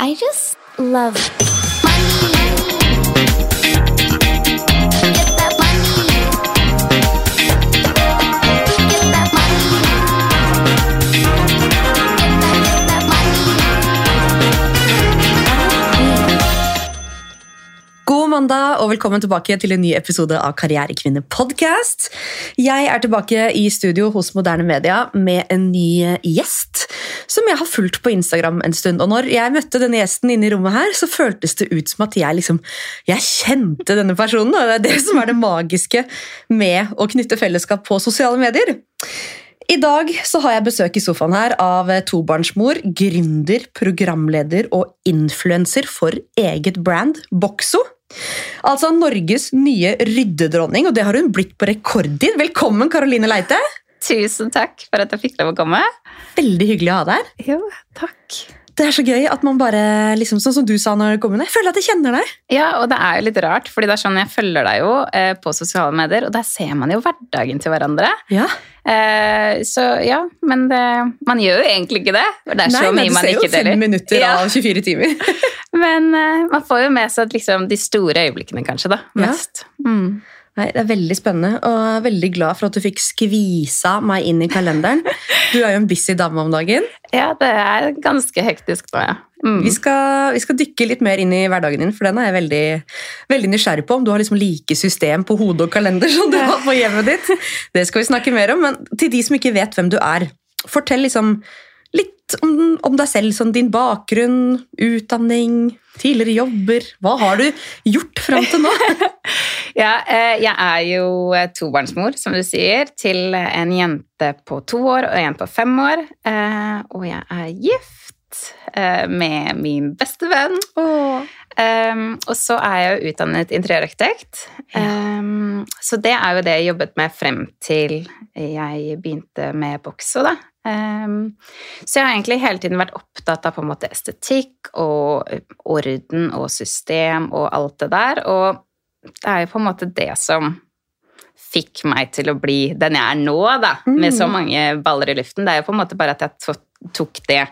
I just love God mandag og velkommen tilbake til en ny episode av Karrierekvinne podcast. Jeg er tilbake i studio hos Moderne Media med en ny gjest som jeg har fulgt på Instagram en stund. Og når jeg møtte denne gjesten inne i rommet her, så føltes det ut som at jeg liksom Jeg kjente denne personen, og det er det som er det magiske med å knytte fellesskap på sosiale medier. I dag så har jeg besøk i sofaen her av tobarnsmor, gründer, programleder og influenser for eget brand, Boxo. Altså Norges nye ryddedronning, og det har hun blitt på rekordtid. Velkommen, Karoline Leite. Tusen takk for at jeg fikk lov å komme. Veldig hyggelig å ha deg her. Jo, takk. Det er så gøy at man bare, liksom, sånn som du sa når du kom inn, jeg føler at jeg kjenner deg. Ja, og det er jo litt rart, fordi det er sånn jeg følger deg jo eh, på sosiale medier, og der ser man jo hverdagen til hverandre. Ja. Eh, så ja, men det, man gjør jo egentlig ikke det. Det så Nei, men du man ser jo fem minutter Ja. av 24 timer. Men eh, man får jo med seg liksom, de store øyeblikkene, kanskje, da. Ja. Mm. Nei, Det er veldig spennende, og jeg er veldig glad for at du fikk skvisa meg inn i kalenderen. Du er jo en busy dame om dagen. Ja, det er ganske hektisk nå, ja. Mm. Vi skal, vi skal dykke litt mer inn i hverdagen din, for den er jeg veldig, veldig nysgjerrig på. Om du har liksom like system på hode og kalender som du har på hjemmet ditt. Det skal vi snakke mer om, men til de som ikke vet hvem du er, fortell liksom litt om, om deg selv. Sånn din bakgrunn, utdanning, tidligere jobber. Hva har du gjort fram til nå? Ja, eh, jeg er jo eh, tobarnsmor, som du sier, til en jente på to år og en på fem år. Eh, Og jeg er gift med min beste venn. Um, og så er jeg jo utdannet interiørarkitekt. Um, så det er jo det jeg jobbet med frem til jeg begynte med Boxo, da. Um, så jeg har egentlig hele tiden vært opptatt av på en måte estetikk og orden og system og alt det der. Og det er jo på en måte det som fikk meg til å bli den jeg er nå, da, med så mange baller i luften. Det er jo på en måte bare at jeg tok det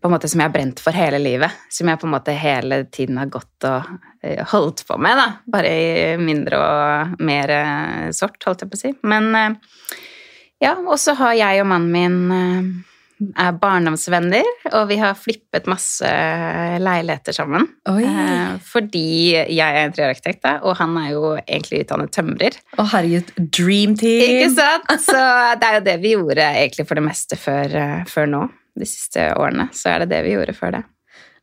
på en måte som jeg har brent for hele livet. Som jeg på en måte hele tiden har gått og eh, holdt på med, da. Bare i mindre og mer eh, sort, holdt jeg på å si. Men eh, ja, og så har jeg og mannen min eh, er barndomsvenner, og vi har flippet masse leiligheter sammen. Oi. Eh, fordi jeg er interiørarkitekt, og han er jo egentlig utdannet tømrer. Å herregud, dream team! Ikke sant? Så det er jo det vi gjorde egentlig for det meste før, eh, før nå. De siste årene. Så er det det vi gjorde før det.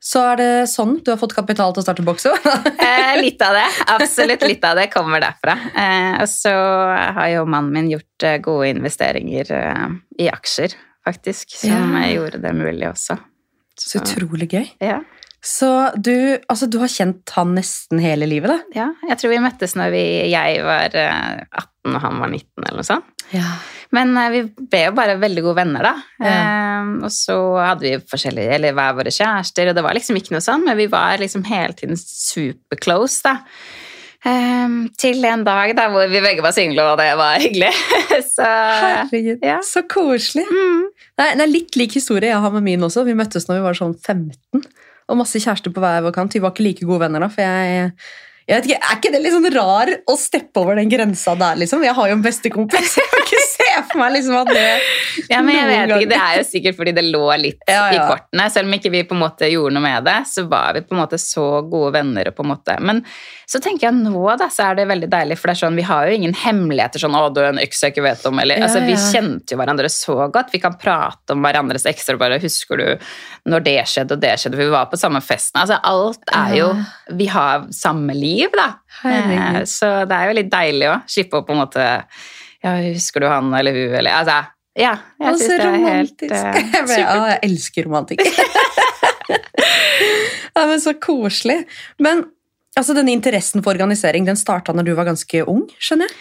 Så er det sånn du har fått kapital til å starte Boxo? Eh, litt av det. Absolutt litt av det kommer derfra. Eh, og så har jo mannen min gjort eh, gode investeringer eh, i aksjer, faktisk, som Ja. eh, gjorde det mulig også. Så utrolig gøy. Ja. Så du, altså, du har kjent han nesten hele livet, da? ja. Jeg tror vi møttes når vi, jeg var eh, 18 og han var 19, eller noe sånt. Ja. Men eh, vi ble jo bare veldig gode venner, da. Ja. Um, og så hadde vi forskjellige, eller hver våre kjærester, og det var liksom ikke noe sånn, men vi var liksom hele tiden super close, da. Um, til en dag da hvor vi begge var single, og det var hyggelig. så Herregud, ja. så koselig. mm, det er litt lik historie jeg har med min også. Vi møttes når vi var sånn 15, og masse kjærester på hver vår kant. Vi var ikke like gode venner da, for jeg... Jeg vet ikke, Er ikke det litt sånn rar å steppe over den grensa der, liksom? Jeg har jo en bestekompis. Jeg ikke se for meg liksom at det Ja, men jeg vet ikke, Det er jo sikkert fordi det lå litt Ja, i kortene. Selv om ikke vi på en måte gjorde noe med det, så var vi på en måte så gode venner. På en måte. Men så tenker jeg nå da, så er det veldig deilig, for det er sånn, vi har jo ingen hemmeligheter. sånn, 'Å, du er en øks jeg ikke vet om', eller Ja, altså, Vi ja. kjente jo hverandre så godt. Vi kan prate om hverandres ekstra, bare 'Husker du når det skjedde, og det skjedde?' For vi var på samme festen. Altså, alt er jo Vi har samme liv, da. Herregud. Eh, Så det er jo litt deilig å slippe å på en måte Ja, husker du han eller hun, eller Altså, ja. Jeg altså, syns det er helt romantisk. eh, jeg, ble, ja, jeg elsker romantikk. ja, men Så koselig. Men altså, denne interessen for organisering den starta når du var ganske ung? skjønner jeg?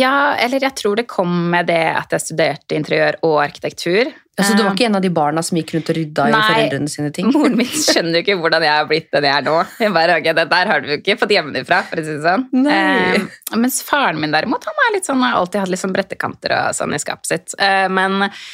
Ja, eller jeg tror det kom med det at jeg studerte interiør og arkitektur. Altså, du var ikke en av de barna som gikk rundt og rydda i foreldrene sine ting? Moren min skjønner jo ikke hvordan jeg har blitt den jeg er nå. Jeg bare, ok, det der har du ikke fått hjemmefra, for å si det sånn. Eh, mens faren min derimot, han er litt sånn, har alltid hatt litt sånn brettekanter og sånn i skapet sitt. Eh, men Eh,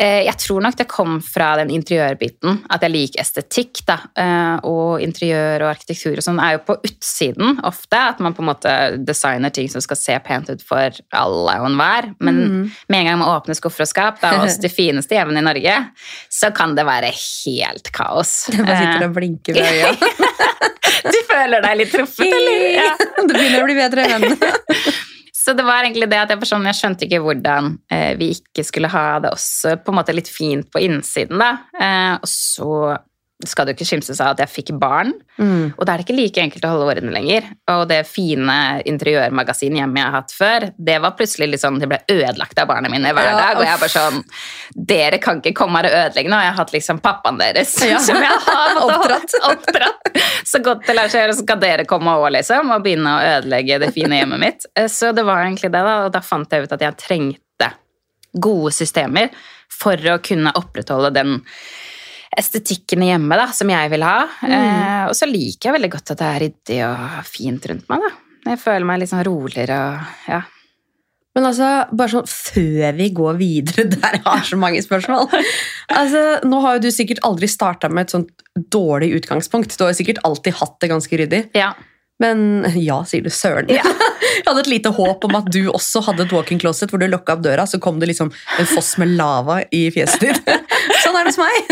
Jeg tror nok det kom fra den interiørbiten, at jeg liker estetikk. da, eh, Og interiør og arkitektur og sånn er jo på utsiden ofte. At man på en måte designer ting som skal se pent ut for alle og enhver. Men med en gang man åpner skuffer og skap, det er oss de fineste hjemmene i Norge, så kan det være helt kaos. Jeg bare sitter Eh, og blinker med øya. Du føler deg litt truffet, eller? Ja. Det begynner å bli bedre venn. Så det var egentlig det at jeg, sånn, jeg skjønte ikke hvordan eh, vi ikke skulle ha det også på en måte litt fint på innsiden. da. Eh, og så skal det jo ikke skimses av at jeg fikk barn, Mm. og da er det ikke like enkelt å holde årene lenger. Og det fine interiørmagasinet hjemme jeg har hatt før, det var plutselig litt sånn, det ble ødelagt av barna mine hver Ja, dag, og jeg er bare sånn, dere kan ikke komme her og ødelegge nå, jeg har hatt liksom pappaen deres, Ja. som jeg har Oppdratt. oppdratt. Så godt det lar seg gjøre, så skal dere komme over liksom, og begynne å ødelegge det fine hjemmet mitt. Eh, Så det var egentlig det da, og da fant jeg ut at jeg trengte gode systemer for å kunne opprettholde den estetikken hjemme da, som jeg vil ha. Eh, og så liker jeg veldig godt at det er ryddig og fint rundt meg. da. Jeg føler meg litt sånn roligere og ja. Men altså, bare sånn før vi går videre, der jeg har så mange spørsmål Altså, Nå har jo du sikkert aldri starta med et sånt dårlig utgangspunkt. Du har jo sikkert alltid hatt det ganske ryddig. ja. Men ja, sier du søren. Ja. Jeg hadde et lite håp om at du også hadde et walk-in closet hvor du lukka opp døra, så kom det liksom en foss med lava i fjeset ditt. Sånn er det hos meg.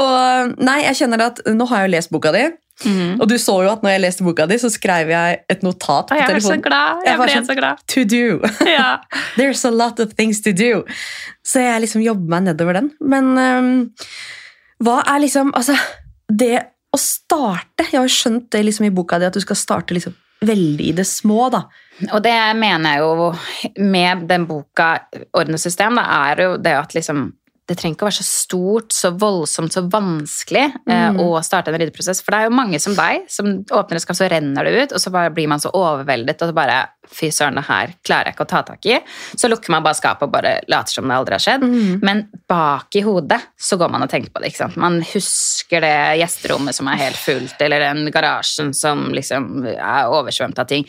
Og nei, jeg kjenner at nå har jeg jo lest boka di, Mhm. og du så jo at når jeg leste boka di, så skrev jeg et notat på jeg ble så glad. Jeg Jeg ble sånn- så glad. To do. Ja. There's a lot of things to do. Så jeg liksom jobber meg nedover den. Men um, hva er liksom Altså, det å starte Jeg har skjønt det liksom i boka di at du skal starte liksom veldig i det små, da. Og det mener jeg jo med den boka Ordnesystem, da, er jo det at liksom det trenger ikke å være så stort, så voldsomt, så vanskelig eh, Mm. å starte en ryddeprosess. For det er jo mange som deg, som åpner et skap, så renner det ut, og så blir man så overveldet, og så bare Fy søren, det her klarer jeg ikke å ta tak i. Så lukker man bare skapet og bare later som det aldri har skjedd. Mm. Men bak i hodet så går man og tenker på det. ikke sant? Man husker det gjesterommet som er helt fullt, eller den garasjen som liksom er oversvømt av ting.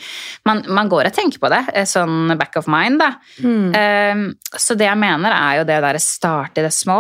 Man, man går og tenker på det, eh, sånn back of mind, da. Mm. Um, så det jeg mener er jo det der starte i det små.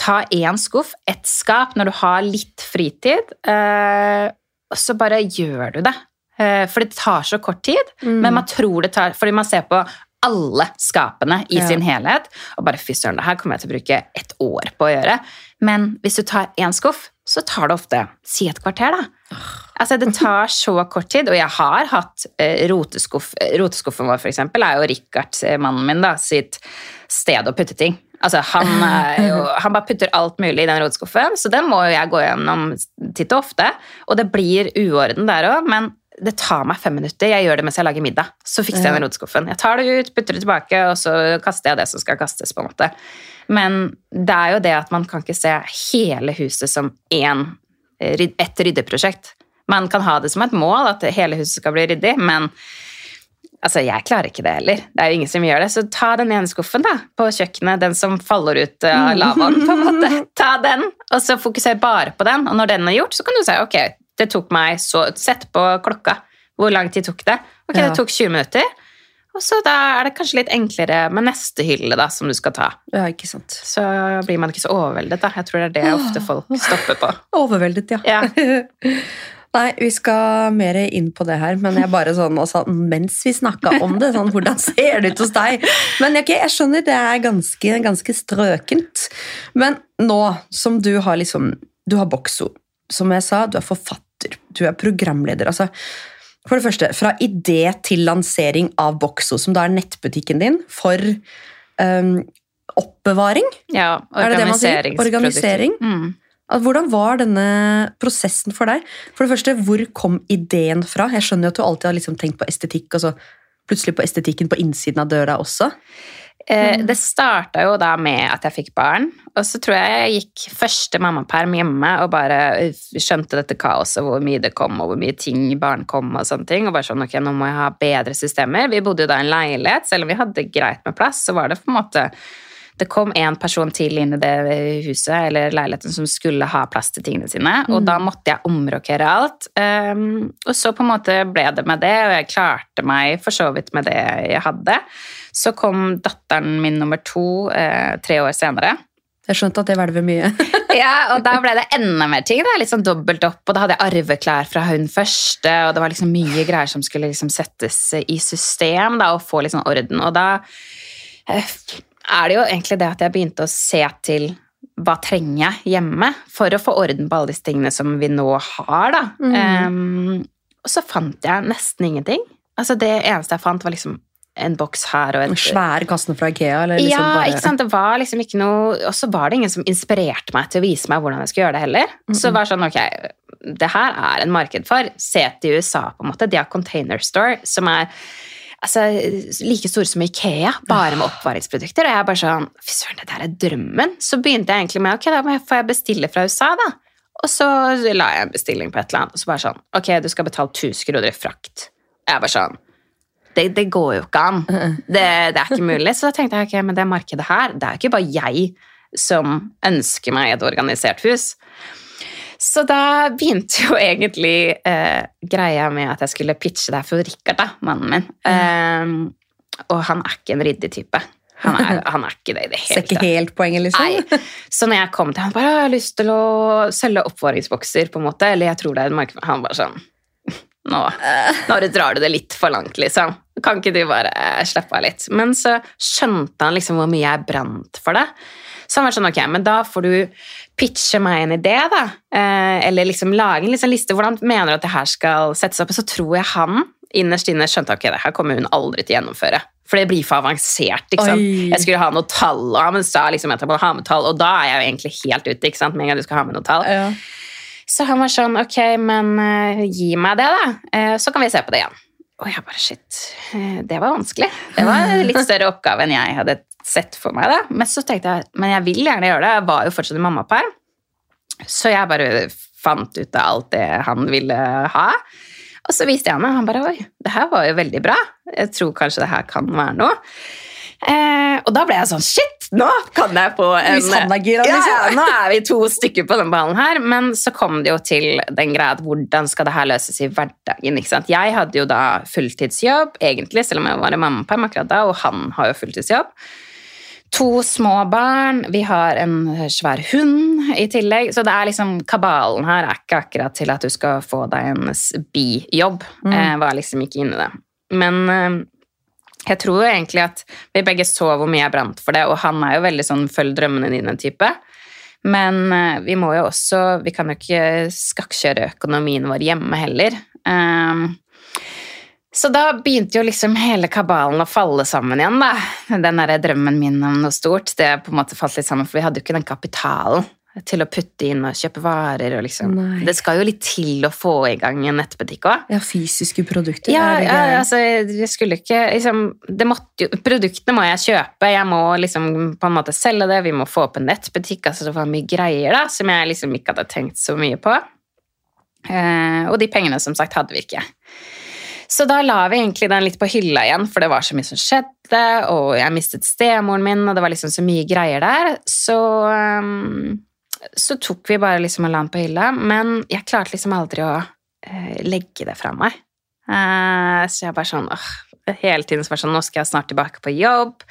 Ta én skuff, ett skap, når du har litt fritid. Uh, så bare gjør du det. Eh, for det tar så kort tid, Mm. men man tror det tar Fordi man ser på alle skapene i Ja. sin helhet, og bare fy søren, det her kommer jeg til å bruke et år på å gjøre. Men hvis du tar én skuff, så tar det ofte si et kvarter, da. Altså, det tar så kort tid, og jeg har hatt eh, roteskuff. eh, Roteskuffen vår, for eksempel, er jo Richard, eh, mannen min, da, sitt sted å putte ting. Altså, han, jo, han bare putter alt mulig i den roteskuffen, så den må jo jeg gå gjennom titt og ofte. Og det blir uorden der òg, men det tar meg fem minutter. Jeg gjør det mens jeg lager middag. Så fikser jeg den roteskuffen. Jeg tar det ut, putter det tilbake, og så kaster jeg det som skal kastes. på en måte. Men det er jo det at man kan ikke se hele huset som én, eh, ett ryddeprosjekt. Man kan ha det som et mål at hele huset skal bli ryddig, men altså, jeg klarer ikke det heller. Det er jo ingen som gjør det. Så ta den ene skuffen da, på kjøkkenet, den som faller ut av lavaen. på en måte. Ta den, og så fokuser bare på den. Og når den er gjort, så kan du si ok, det tok meg så Sett på klokka. Hvor lang tid tok det? Ok, Ja. det tok 20 minutter. Og så da er det kanskje litt enklere med neste hylle da, som du skal ta. Ja, ikke sant. Så blir man ikke så overveldet, da. Jeg tror det er det ofte folk stopper på. Overveldet, ja. Ja. Nei, vi skal mer inn på det her, men jeg bare sånn altså, mens vi snakka om det, sånn, hvordan ser det ut hos deg? Men ok, jeg skjønner det er ganske, ganske strøkent. Men nå som du har liksom Du har bokso, som jeg sa, du er forfatter, du er programleder. altså for det første, fra idé til lansering av Boxo, som da er nettbutikken din for um, oppbevaring. Ja, Er organiseringsprodukter. Organisering? Mm. Hvordan var denne prosessen for deg? For det første, Hvor kom ideen fra? Jeg skjønner jo at du alltid har liksom tenkt på estetikk, og så plutselig på estetikken på innsiden av døra også. Eh, det starta jo da med at jeg fikk barn, og så tror jeg jeg gikk første mammaperm hjemme og bare øh, skjønte dette kaoset, hvor mye det kom, og hvor mye ting barn kom og sånne ting, og bare sånn, ok, nå må jeg ha bedre systemer. Vi bodde jo da i en leilighet, selv om vi hadde greit med plass, så var det på en måte Det kom en person til inn i det huset eller leiligheten som skulle ha plass til tingene sine, og da måtte jeg omrokere alt. Um, og så på en måte ble det med det, og jeg klarte meg for så vidt med det jeg hadde. Så kom datteren min nummer to eh, tre år senere. Jeg skjønte at det hvelver mye. Ja, og da ble det enda mer ting. Da. Litt sånn dobbelt opp. Og da hadde jeg arveklær fra hun første, og det var liksom mye greier som skulle liksom settes i system da, og få litt sånn orden. Og da eh, er det jo egentlig det at jeg begynte å se til hva trenger jeg hjemme for å få orden på alle disse tingene som vi nå har, da. Um, og så fant jeg nesten ingenting. Altså Det eneste jeg fant, var liksom en boks her og en Svære kassene fra Ikea? Eller liksom ja, bare... ikke sant? Det var liksom ikke noe Og så var det ingen som inspirerte meg til å vise meg hvordan jeg skulle gjøre det heller. Så det var sånn, ok, det her er en marked for. Se til USA, på en måte. De har Container Store, som er altså, like store som Ikea, bare med oppvaringsprodukter. Og jeg bare sånn Fy søren, det der er drømmen. Så begynte jeg egentlig med ok, da får jeg bestille fra USA, da. Og så la jeg en bestilling på et eller annet, og så bare sånn Ok, du skal betale 1000 kroner i frakt. Jeg bare sånn det, det går jo ikke an. Det, det er ikke mulig. Så da tenkte jeg ok, men det markedet her, det er jo ikke bare jeg som ønsker meg et organisert hus. Så da begynte jo egentlig eh, greia med at jeg skulle pitche deg for Richard, da, mannen min. Eh, og han er ikke en ryddig type. Han er, han er ikke det i det Ser hele ikke helt poenget, liksom? Nei. Så når jeg kom til han bare, jeg har lyst til å selge oppvaringsbokser, på en måte, eller jeg tror det er en marked Han bare sånn nå, nå drar du det litt for langt, liksom. Kan ikke du bare slappe av litt? Men så skjønte han liksom hvor mye jeg brant for det. Så han var sånn, ok, men da får du pitche meg en idé, da. Eh, eller liksom lage en liksom liste. Hvordan mener du at det her skal settes opp? Så tror jeg han innerst inne skjønte ok, det her kommer hun aldri til å gjennomføre. For det blir for avansert. ikke sant? Oi. Jeg skulle ha noe tall, og han sa liksom må ha med tall, og da er jeg jo egentlig helt ute. ikke sant? Med en gang du skal ha med noe tall. Ja. Så han var sånn, ok, men uh, gi meg det da, Uh, så kan vi se på det igjen. Og jeg bare, shit, det var vanskelig. Det var en litt større oppgave enn jeg hadde sett for meg da. Men så tenkte jeg, men jeg vil gjerne gjøre det. Jeg var jo fortsatt i mammaperm. Så jeg bare fant ut av alt det han ville ha. Og så viste jeg ham, og han bare, oi, det her var jo veldig bra. Jeg tror kanskje det her kan være noe. Eh, og da ble jeg sånn, shit, nå kan jeg få en... Ja, liksom. ja, nå er vi to stykker på den ballen her, men så kom det jo til den greia at hvordan skal det her løses i hverdagen, ikke sant? Jeg hadde jo da fulltidsjobb, egentlig, selv om jeg var i mammaperm akkurat da, og han har jo fulltidsjobb. To små barn, vi har en svær hund i tillegg, så det er liksom, kabalen her er ikke akkurat til at du skal få deg en bijobb. Mm. Jeg var liksom ikke inne i det. Men eh, jeg tror jo egentlig at vi begge så hvor mye jeg brant for det, og han er jo veldig sånn følg drømmene dine-type. Men eh, vi må jo også Vi kan jo ikke skakkjøre økonomien vår hjemme heller. Ehm, så da begynte jo liksom hele kabalen å falle sammen igjen, da. Den derre drømmen min om noe stort, det på en måte falt litt sammen, for vi hadde jo ikke den kapitalen til å putte inn og kjøpe varer og liksom Nei. Det skal jo litt til å få i gang en nettbutikk òg. Ja, fysiske produkter. Ja, ja altså, jeg skulle ikke liksom, det måtte jo, Produktene må jeg kjøpe, jeg må liksom på en måte selge det, vi må få opp en nettbutikk. altså Det var mye greier da, som jeg liksom ikke hadde tenkt så mye på. Eh, og de pengene som sagt hadde vi ikke. Så da la vi egentlig den litt på hylla igjen, for det var så mye som skjedde, og jeg mistet stemoren min, og det var liksom så mye greier der. Så, um, så tok vi bare liksom og la den på hylla, men jeg klarte liksom aldri å eh, legge det fra meg. Eh, så jeg bare sånn åh, Hele tiden så var sånn Nå skal jeg snart tilbake på jobb.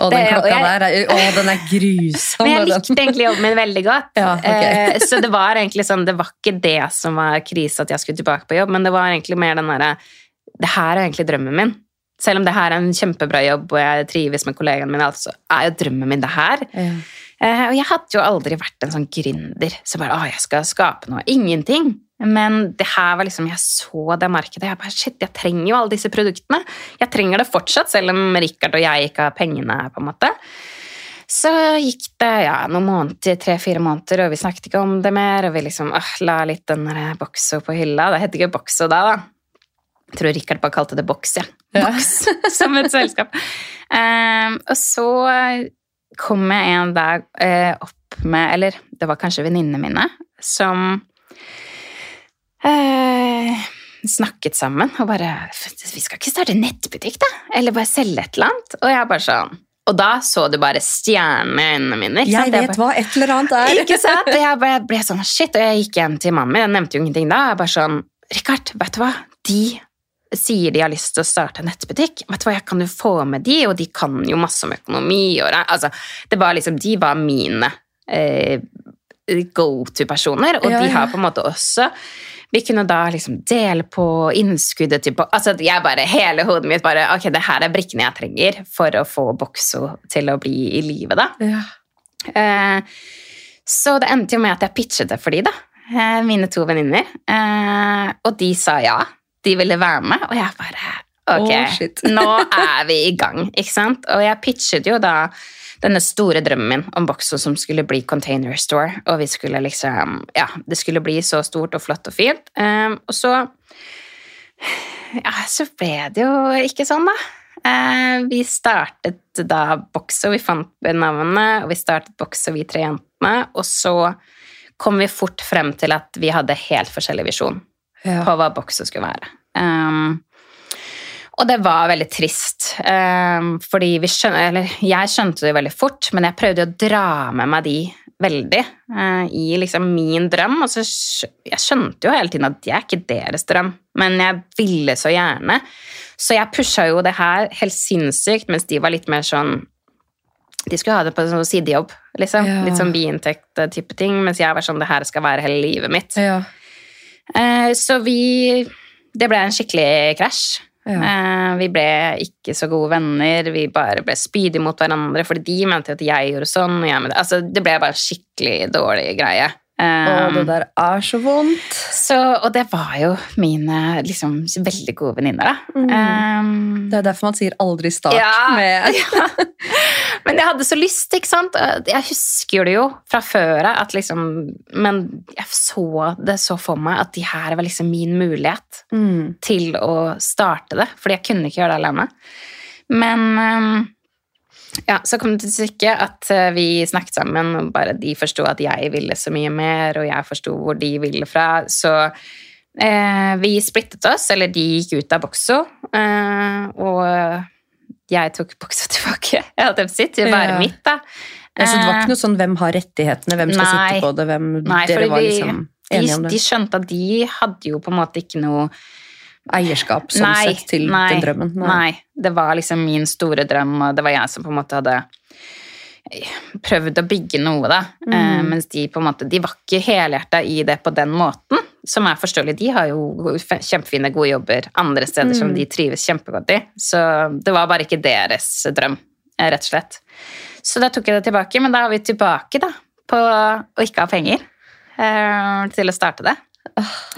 Å, den Det- klokka jeg- der er, å, den er grusom. Men jeg likte egentlig jobben min veldig godt. Ja, okay. Eh, så det var egentlig sånn, det var ikke det som var krise at jeg skulle tilbake på jobb, men det var egentlig mer den derre Det her er egentlig drømmen min. Selv om det her er en kjempebra jobb, og jeg trives med kollegaene mine, altså, er jo drømmen min det her. Ja. Eh, og jeg hadde jo aldri vært en sånn gründer som bare Å, jeg skal skape noe. Ingenting. Men det her var liksom, jeg så det markedet. Jeg bare, shit, jeg trenger jo alle disse produktene. Jeg trenger det fortsatt, selv om Richard og jeg ikke har pengene. på en måte. Så gikk det ja, noen måneder, tre-fire måneder, og vi snakket ikke om det mer. Og vi liksom øh, la litt den bokso på hylla. Det het ikke bokso da, da. Jeg tror Richard bare kalte det Boks, ja. Ja. Som et selskap. Um, og så kom jeg en dag uh, opp med Eller det var kanskje venninnene mine som uh, snakket sammen og bare Vi skal ikke starte nettbutikk, da? Eller bare selge et eller annet? Og jeg bare sånn Og da så du bare stjernene i øynene mine. ikke sant? Jeg vet hva et eller annet er. Ikke sant? Og jeg ble, ble sånn, shit, og jeg gikk hjem til mannen min, jeg nevnte jo ingenting da. Jeg bare sånn, Rikard, vet du hva? De sier de har lyst til å starte en nettbutikk. Vet du hva, jeg kan jo få med de, og de kan jo masse om økonomi. Og, det- altså, det var liksom, de var mine eh, go-to-personer, og Ja, de har på en måte også vi kunne da liksom dele på innskuddet til Altså jeg bare, hele hodet mitt bare Ok, det her er brikkene jeg trenger for å få Bokso til å bli i live, da. Ja. Eh, så det endte jo med at jeg pitchet det for de da, eh, mine to venninner. Eh, og de sa ja. De ville være med, og jeg bare Ok, oh, nå er vi i gang, ikke sant? Og jeg pitchet jo da denne store drømmen min om Boxo som skulle bli container store, og vi skulle liksom Ja, det skulle bli så stort og flott og fint. Um, og så Ja, så ble det jo ikke sånn, da. Uh, vi startet da Boxo, vi fant navnet, og vi startet Boxo, vi tre jentene. Og så kom vi fort frem til at vi hadde helt forskjellig visjon Ja. på hva boksen skulle være. Um, og det var veldig trist, um, fordi vi skjønte, eller jeg skjønte det veldig fort, men jeg prøvde å dra med meg de veldig uh, i liksom min drøm. Og så jeg skjønte jo hele tiden at det er ikke deres drøm, men jeg ville så gjerne. Så jeg pusha jo det her helt sinnssykt, mens de var litt mer sånn De skulle ha det på en sånn sidejobb, liksom. Ja. Litt sånn biinntekt-type ting, mens jeg var sånn Det her skal være hele livet mitt. Ja. Eh, Så vi Det ble en skikkelig krasj. Ja. Eh, Vi ble ikke så gode venner, vi bare ble spydige mot hverandre, fordi de mente at jeg gjorde sånn. Og jeg, mente- altså, det ble bare en skikkelig dårlig greie. Å, det der er så vondt. så, og det var jo mine liksom, veldig gode venninner, da. Mm. Um, Det er derfor man sier aldri start Ja. med ja. Men jeg hadde så lyst, ikke sant? Jeg husker det jo fra før av, at liksom Men jeg så det så for meg at de her var liksom min mulighet mm. til å starte det, fordi jeg kunne ikke gjøre det alene. Men ehm, ja, så kom det til stykket at eh, vi snakket sammen, og bare de forsto at jeg ville så mye mer, og jeg forsto hvor de ville fra. Så eh, vi splittet oss, eller de gikk ut av Bokso, eh, og jeg tok Boxo tilbake. Jeg hadde sitt bare å være Ja. mitt, da. Ja, så det var Eh, ikke noe sånn hvem har rettighetene, hvem skal Nei. sitte på det, hvem Nei, Dere var liksom de, enige om det. de skjønte at de hadde jo på en måte ikke noe Eierskap sånn Nei, sett til nei, den drømmen. Nei. det var liksom min store drøm, og det var jeg som på en måte hadde prøvd å bygge noe, da. Mm. Eh, mens de på en måte, de var ikke helhjerta i det på den måten, som er forståelig. De har jo kjempefine, gode jobber andre steder som Mm. de trives kjempegodt i. Så det var bare ikke deres drøm, eh, rett og slett. Så da tok jeg det tilbake, men da er vi tilbake da, på å ikke ha penger eh, til å starte det.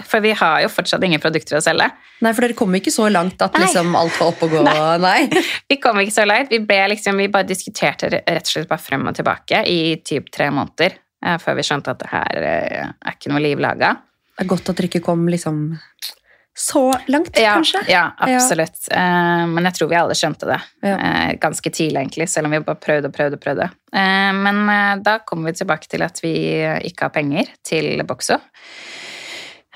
For vi har jo fortsatt ingen produkter å selge. Nei, for dere kom ikke så langt at liksom alt var oppe og gå. Nei. Vi kom ikke så langt. Vi, liksom, vi bare diskuterte rett og slett bare frem og tilbake i typ tre måneder eh, før vi skjønte at det her eh, er ikke noe liv laga. Det er godt at dere ikke kom liksom så langt, Ja, kanskje. ja, absolutt. Eh, men jeg tror vi alle skjønte det Ja. ganske tidlig, egentlig, selv om vi bare prøvde og prøvde. og prøvde. Men da kommer vi tilbake til at vi ikke har penger til Boxo.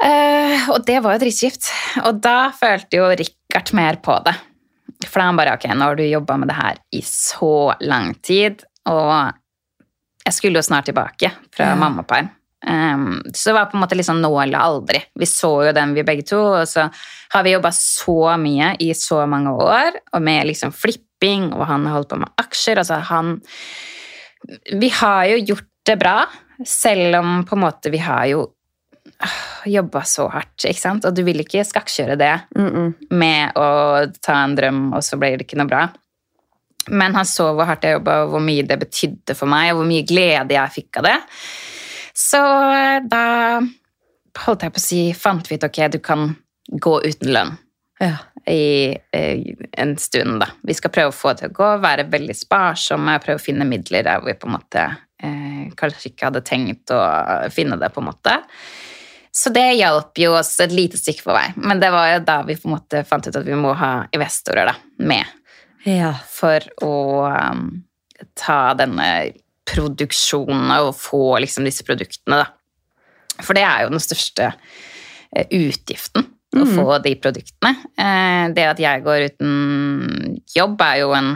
Eh, og det var jo dritskift. Og da følte jo Richard mer på det. For da han bare Ok, nå har du jobba med det her i så lang tid, og jeg skulle jo snart tilbake fra Ja. mammaperm. Um, så det var på en måte liksom nå eller aldri. Vi så jo den, vi begge to, og så har vi jobba så mye i så mange år, og med liksom flipping, og han har holdt på med aksjer. Altså han Vi har jo gjort det bra, selv om på en måte vi har jo jobba så hardt, ikke sant? Og du vil ikke skakkjøre det Mm -mm. med å ta en drøm, og så ble det ikke noe bra. Men han så hvor hardt jeg jobba, og hvor mye det betydde for meg, og hvor mye glede jeg fikk av det. Så eh, da holdt jeg på å si, fant vi ut ok, du kan gå uten lønn Ja. i, i en stund. da. Vi skal prøve å få det til å gå, være veldig sparsomme, prøve å finne midler der hvor vi på en måte eh, kanskje ikke hadde tenkt å finne det. på en måte. Så det hjalp jo oss et lite stykke på vei. Men det var jo da vi på en måte fant ut at vi må ha investorer da, med ja. for å um, ta denne produksjonen og få liksom disse produktene. Da. For det er jo den største eh, utgiften, å mm. få de produktene. Eh, Det at jeg går uten jobb, er jo en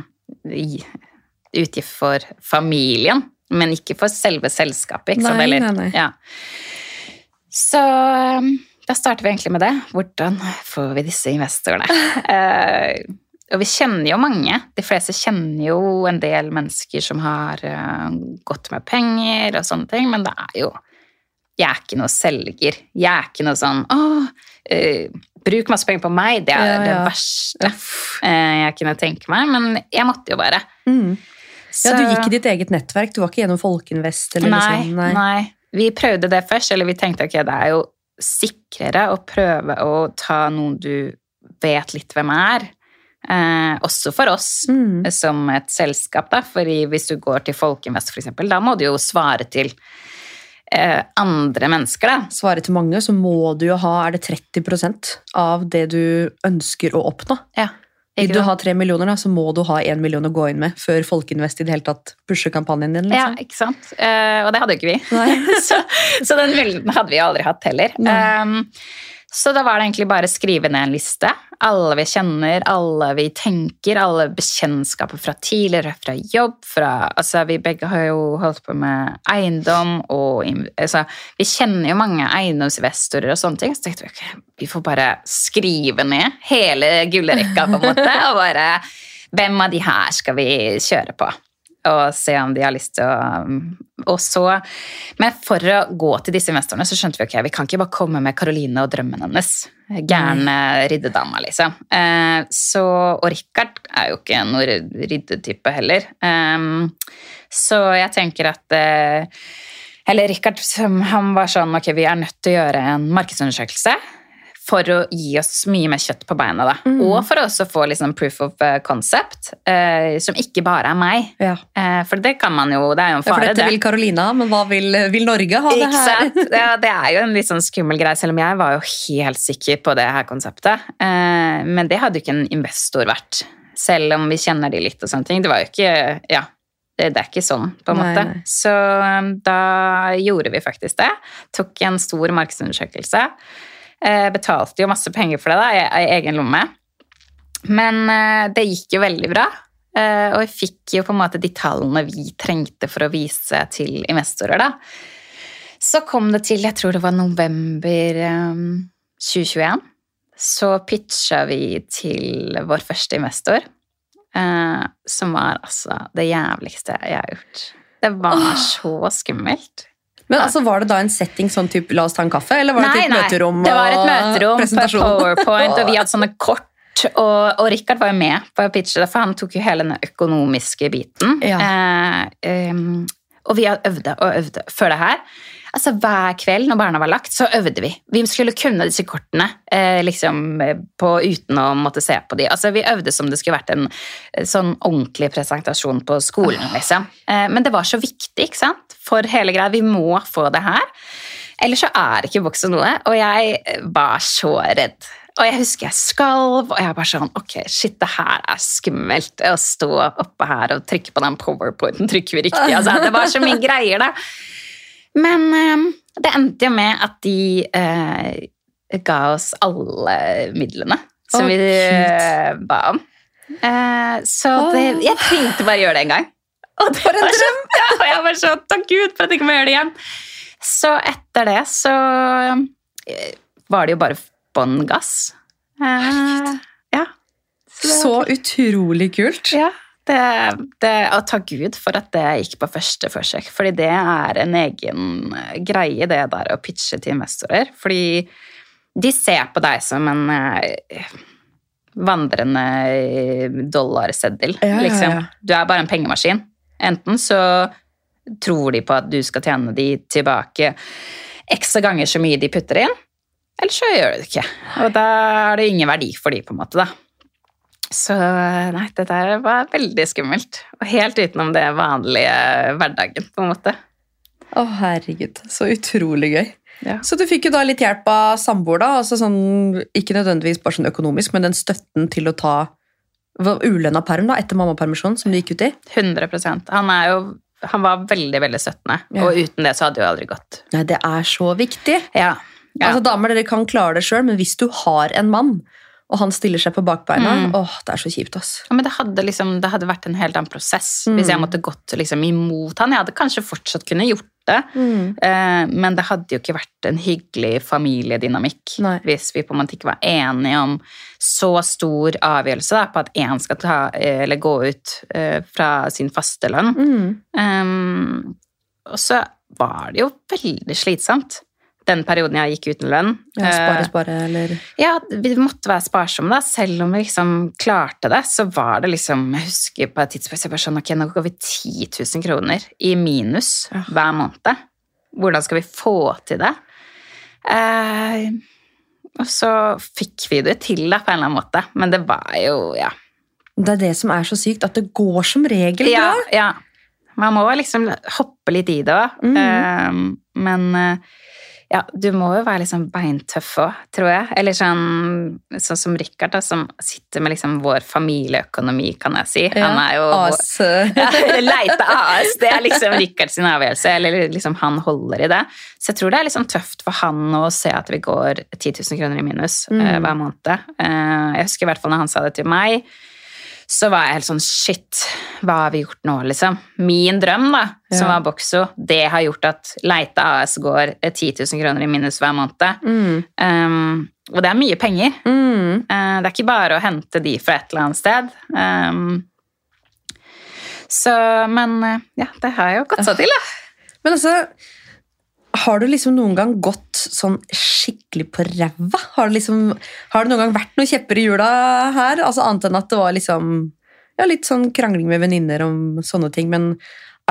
utgift for familien, men ikke for selve selskapet. Ikke sant? Nei, nei, nei. Ja. Så um, da starter vi egentlig med det. Hvordan får vi disse investorene? Eh, og vi kjenner jo mange. De fleste kjenner jo en del mennesker som har eh, gått med penger og sånne ting, men det er jo Jeg er ikke noe selger. Jeg er ikke noe sånn Å, uh, bruk masse penger på meg. Det er Ja, det verste eh, jeg kunne tenke meg, men jeg måtte jo bare. Mm. Ja, Du gikk i ditt eget nettverk, du var ikke gjennom Folkeinvest? Eller nei, liksom, nei. Vi prøvde det først, eller vi tenkte ok, det er jo sikrere å prøve å ta noen du vet litt hvem er. Eh, også for oss Mm. som et selskap, da. Fordi hvis du går til Folkeinvest, for eksempel, da må du jo svare til eh, andre mennesker, da. Svare til mange, så må du jo ha er det 30% av det du ønsker å oppnå. Ja. Vil du ha tre millioner, da, så må du ha én million å gå inn med før Folkeinvest i det hele tatt pusher kampanjen din. Liksom. Ja, ikke sant? Uh, og det hadde jo ikke vi. Så, så den muligheten hadde vi aldri hatt heller. Um, så da var det egentlig bare å skrive ned en liste. Alle vi kjenner, alle vi tenker, alle bekjentskaper fra tidligere, fra jobb. Fra, altså vi begge har jo holdt på med eiendom og altså, Vi kjenner jo mange eiendomsinvestorer og sånne ting. Så tenkte vi okay, vi får bare skrive ned hele gullrekka, på en måte. Og bare Hvem av de her skal vi kjøre på? Og se om de har lyst til å og så, Men for å gå til disse investorene så skjønte vi ok, vi kan ikke bare komme med Karoline og drømmen hennes. Gærne riddedama, liksom. Eh, så, og Richard er jo ikke noen riddetype heller. Um, så jeg tenker at eh, Eller Richard han var sånn ok, vi er nødt til å gjøre en markedsundersøkelse. For å gi oss mye mer kjøtt på beina, da. Mm. Og for å også få liksom proof of eh, concept, eh, som ikke bare er meg. Ja. Eh, for det kan man jo, det er jo en Ja, for fare, dette det. vil Carolina, men hva vil, vil Norge ha det her? Ja, det er jo en litt sånn skummel greie, selv om jeg var jo helt sikker på det her konseptet. Eh, men det hadde jo ikke en investor vært, selv om vi kjenner de litt og sånne ting. Det var jo ikke Ja, det, det er ikke sånn, på en Nei, måte. nei. Så um, da gjorde vi faktisk det. Tok en stor markedsundersøkelse. Eh, betalte jo masse penger for det da, i, egen lomme. Men eh, det gikk jo veldig bra. Eh, og vi fikk jo på en måte de tallene vi trengte for å vise til investorer, da. Så kom det til, jeg tror det var november eh, 2021, så pitcha vi til vår første investor, som var altså det jævligste jeg har gjort. Det var så skummelt. Men altså, Var det da en setting sånn typ la oss ta en kaffe, eller var det Nei, et nei, møterom? Det var et møterom på? PowerPoint, og vi hadde sånne kort. Og, og Richard var jo med på å pitche det, for han tok jo hele den økonomiske biten. Ja. Eh, um, og vi øvde og øvde før det her. Altså Hver kveld når barna var lagt, så øvde vi. Vi skulle kunne disse kortene eh, liksom, eh, på, uten å måtte se på de. Altså Vi øvde som det skulle vært en eh, sånn ordentlig presentasjon på skolen. liksom. Eh, men det var så viktig ikke sant? for hele greia. Vi må få det her. Ellers så er ikke boksen noe. Og jeg var så redd. Og jeg husker jeg skalv, og jeg var sånn Ok, shit, det her er skummelt. Å stå oppe her og trykke på den powerpointen. Trykker vi riktig? Altså, det var så mye greier, da. Men eh, det endte jo med at de eh, ga oss alle midlene som oh, vi eh, ba om. Eh, så det, jeg trengte bare å gjøre det en gang. Og det For en drøm! så- Ja, og jeg var sånn takk Gud for at jeg ikke må gjøre det igjen. Så etter det så var det jo bare bånn gass. Eh, ja. Så utrolig kult. ja, det, det, og takk Gud for at det gikk på første forsøk. Fordi det er en egen greie, det der å pitche til investorer. Fordi de ser på deg som en eh, vandrende dollarseddel. Ja, ja. Liksom. Du er bare en pengemaskin. Enten så tror de på at du skal tjene de tilbake ekstra ganger så mye de putter inn, eller så gjør du det ikke. Og da er det ingen verdi for de, på en måte, da. Så nei, det der var veldig skummelt. Og helt utenom det vanlige hverdagen, på en måte. Å, herregud. Så utrolig gøy. Ja. Så du fikk jo da litt hjelp av samboer, da? Altså sånn, ikke nødvendigvis bare sånn økonomisk, men den støtten til å ta ulønna perm da, etter mammapermisjonen som du gikk ut i? 100% Han er jo han var veldig veldig støttende, Ja. og uten det så hadde det jo aldri gått. Nei, det er så viktig. Ja, ja. Altså, damer, dere kan klare det sjøl, men hvis du har en mann, og han stiller seg på bakbeina. Mm. Åh, det er så kjipt, ass. Ja, men det hadde, liksom, det hadde vært en helt annen prosess hvis jeg måtte gått liksom, imot han. Jeg hadde kanskje fortsatt kunne gjort det, eh, men det hadde jo ikke vært en hyggelig familiedynamikk Nei. hvis vi på en måte ikke var enige om så stor avgjørelse da, på at én skal ta, eh, eller gå ut eh, fra sin faste lønn. Mm. Um, og så var det jo veldig slitsomt den perioden jeg gikk uten lønn. Ja, spare, Eh, spare, eller ja, vi måtte være sparsomme, da. Selv om vi liksom klarte det, så var det liksom Jeg husker på et tidspunkt jeg bare sånn, ok, nå går vi 10 000 kroner i minus hver måned. Hvordan skal vi få til det? Eh, og så fikk vi det til, da, på en eller annen måte. Men det var jo Ja. Det er det som er så sykt, at det går som regel Ja, bra. ja. Man må liksom hoppe litt i det òg. Mhm. men eh, ja, du må jo være liksom beintøff òg, tror jeg. Eller sånn, sånn som Richard, da, som sitter med liksom vår familieøkonomi, kan jeg si. Han er jo AS. ja, Leite AS, det er liksom Richards avgjørelse, eller liksom han holder i det. Så jeg tror det er liksom tøft for han å se at vi går 10 000 kroner i minus eh, Mm. hver måned. Eh, jeg husker i hvert fall når han sa det til meg, så var jeg helt sånn shit, hva har vi gjort nå, liksom? Min drøm, da, som Ja. var Boxo, det har gjort at Leite AS går eh, 10 000 kroner i minus hver måned. Mm. Um, og det er mye penger. Mm. Uh, det er ikke bare å hente de fra et eller annet sted. Um, så, men eh, ja, det har jo gått seg til, da. Men altså, har du liksom noen gang gått sånn skikkelig på ræva? Har liksom, har det noen gang vært noen kjepper i hjula her? Altså Annet enn at det var liksom ja, litt sånn krangling med venninner om sånne ting. Men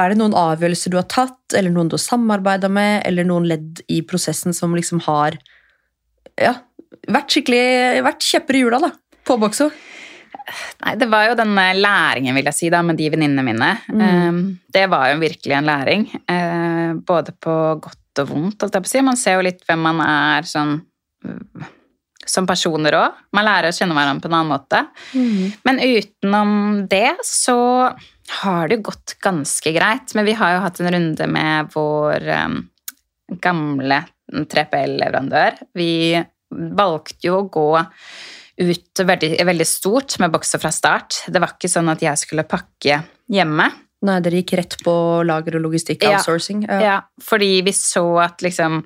er det noen avgjørelser du har tatt, eller noen du har samarbeida med, eller noen ledd i prosessen som liksom har ja, vært skikkelig vært kjepper i hjula da, på bokso? Nei, det var jo den læringen, vil jeg si, da, med de venninnene mine. Mm. Um, det var jo virkelig en læring. eh, både på godt og vondt, Alt jeg på å si. Man ser jo litt hvem man er sånn uh, som personer òg. Man lærer å kjenne hverandre på en annen måte. Men utenom det så har det jo gått ganske greit. Men vi har jo hatt en runde med vår um, gamle 3PL-leverandør. Vi valgte jo å gå ut veldig, veldig stort med bokser fra start. Det var ikke sånn at jeg skulle pakke hjemme. Nei, dere gikk rett på lager og logistikk, Ja. outsourcing. Ja, fordi vi så at liksom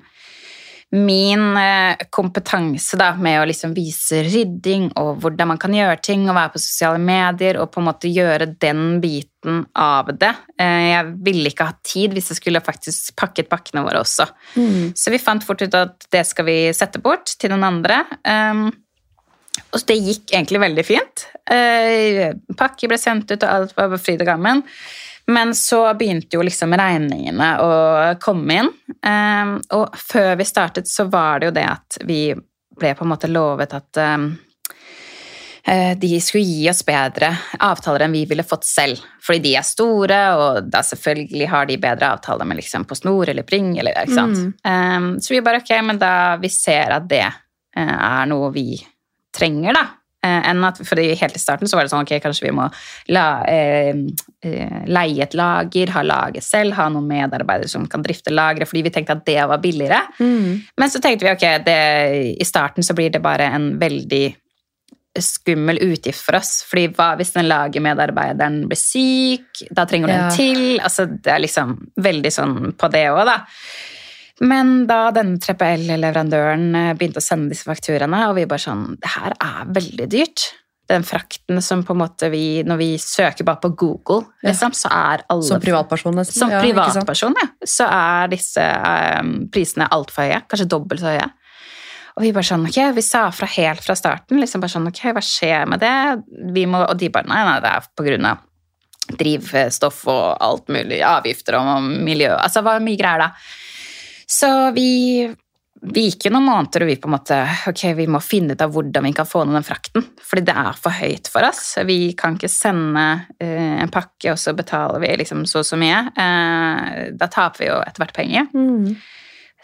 min eh, kompetanse da, med å liksom vise rydding og hvordan man kan gjøre ting, og være på sosiale medier og på en måte gjøre den biten av det. Eh, Jeg ville ikke ha tid hvis jeg skulle faktisk pakket pakkene våre også. Mm. Så vi fant fort ut at det skal vi sette bort til noen andre. Um, og det gikk egentlig veldig fint. Uh, pakker ble sendt ut, og alt var fryd og gammen. Men så begynte jo liksom regningene å komme inn. Um, og før vi startet, så var det jo det at vi ble på en måte lovet at eh, de skulle gi oss bedre avtaler enn vi ville fått selv. Fordi de er store, og da selvfølgelig har de bedre avtaler med liksom på snor eller pring. Eller? Um, så vi bare ok, men da vi ser at det eh, er noe vi trenger, da. Eh, enn at, fordi Helt i starten så var det sånn ok, kanskje vi må la, eh, eh, leie et lager, ha laget selv, ha noen medarbeidere som kan drifte lageret, fordi vi tenkte at det var billigere. Mm. Men så tenkte vi ok, det, i starten så blir det bare en veldig skummel utgift for oss. Fordi hva hvis den lagermedarbeideren blir syk? Da trenger du Ja. en til. Altså, det er liksom veldig sånn på det òg, da. Men da denne 3PL-leverandøren eh, begynte å sende disse fakturaene, og vi bare sånn Det her er veldig dyrt. Den frakten som på en måte vi Når vi søker bare på Google, liksom, så er alle Som privatperson, nesten. som privatperson, ja, så er disse um, prisene altfor høye. Kanskje dobbelt så høye. Og vi bare sånn, ok, vi sa fra helt fra starten, liksom bare sånn, ok, hva skjer med det? Vi må, og de bare, nei, nei, det er på grunn av drivstoff og alt mulig, avgifter og miljø. Altså, hva var mye greier da. Så vi, vi gikk jo noen måneder, og vi på en måte, ok, vi må finne ut av hvordan vi kan få ned den frakten, fordi det er for høyt for oss. Vi kan ikke sende eh, en pakke, og så betaler vi liksom så og så mye. Eh, da taper vi jo etter hvert penger. Mm.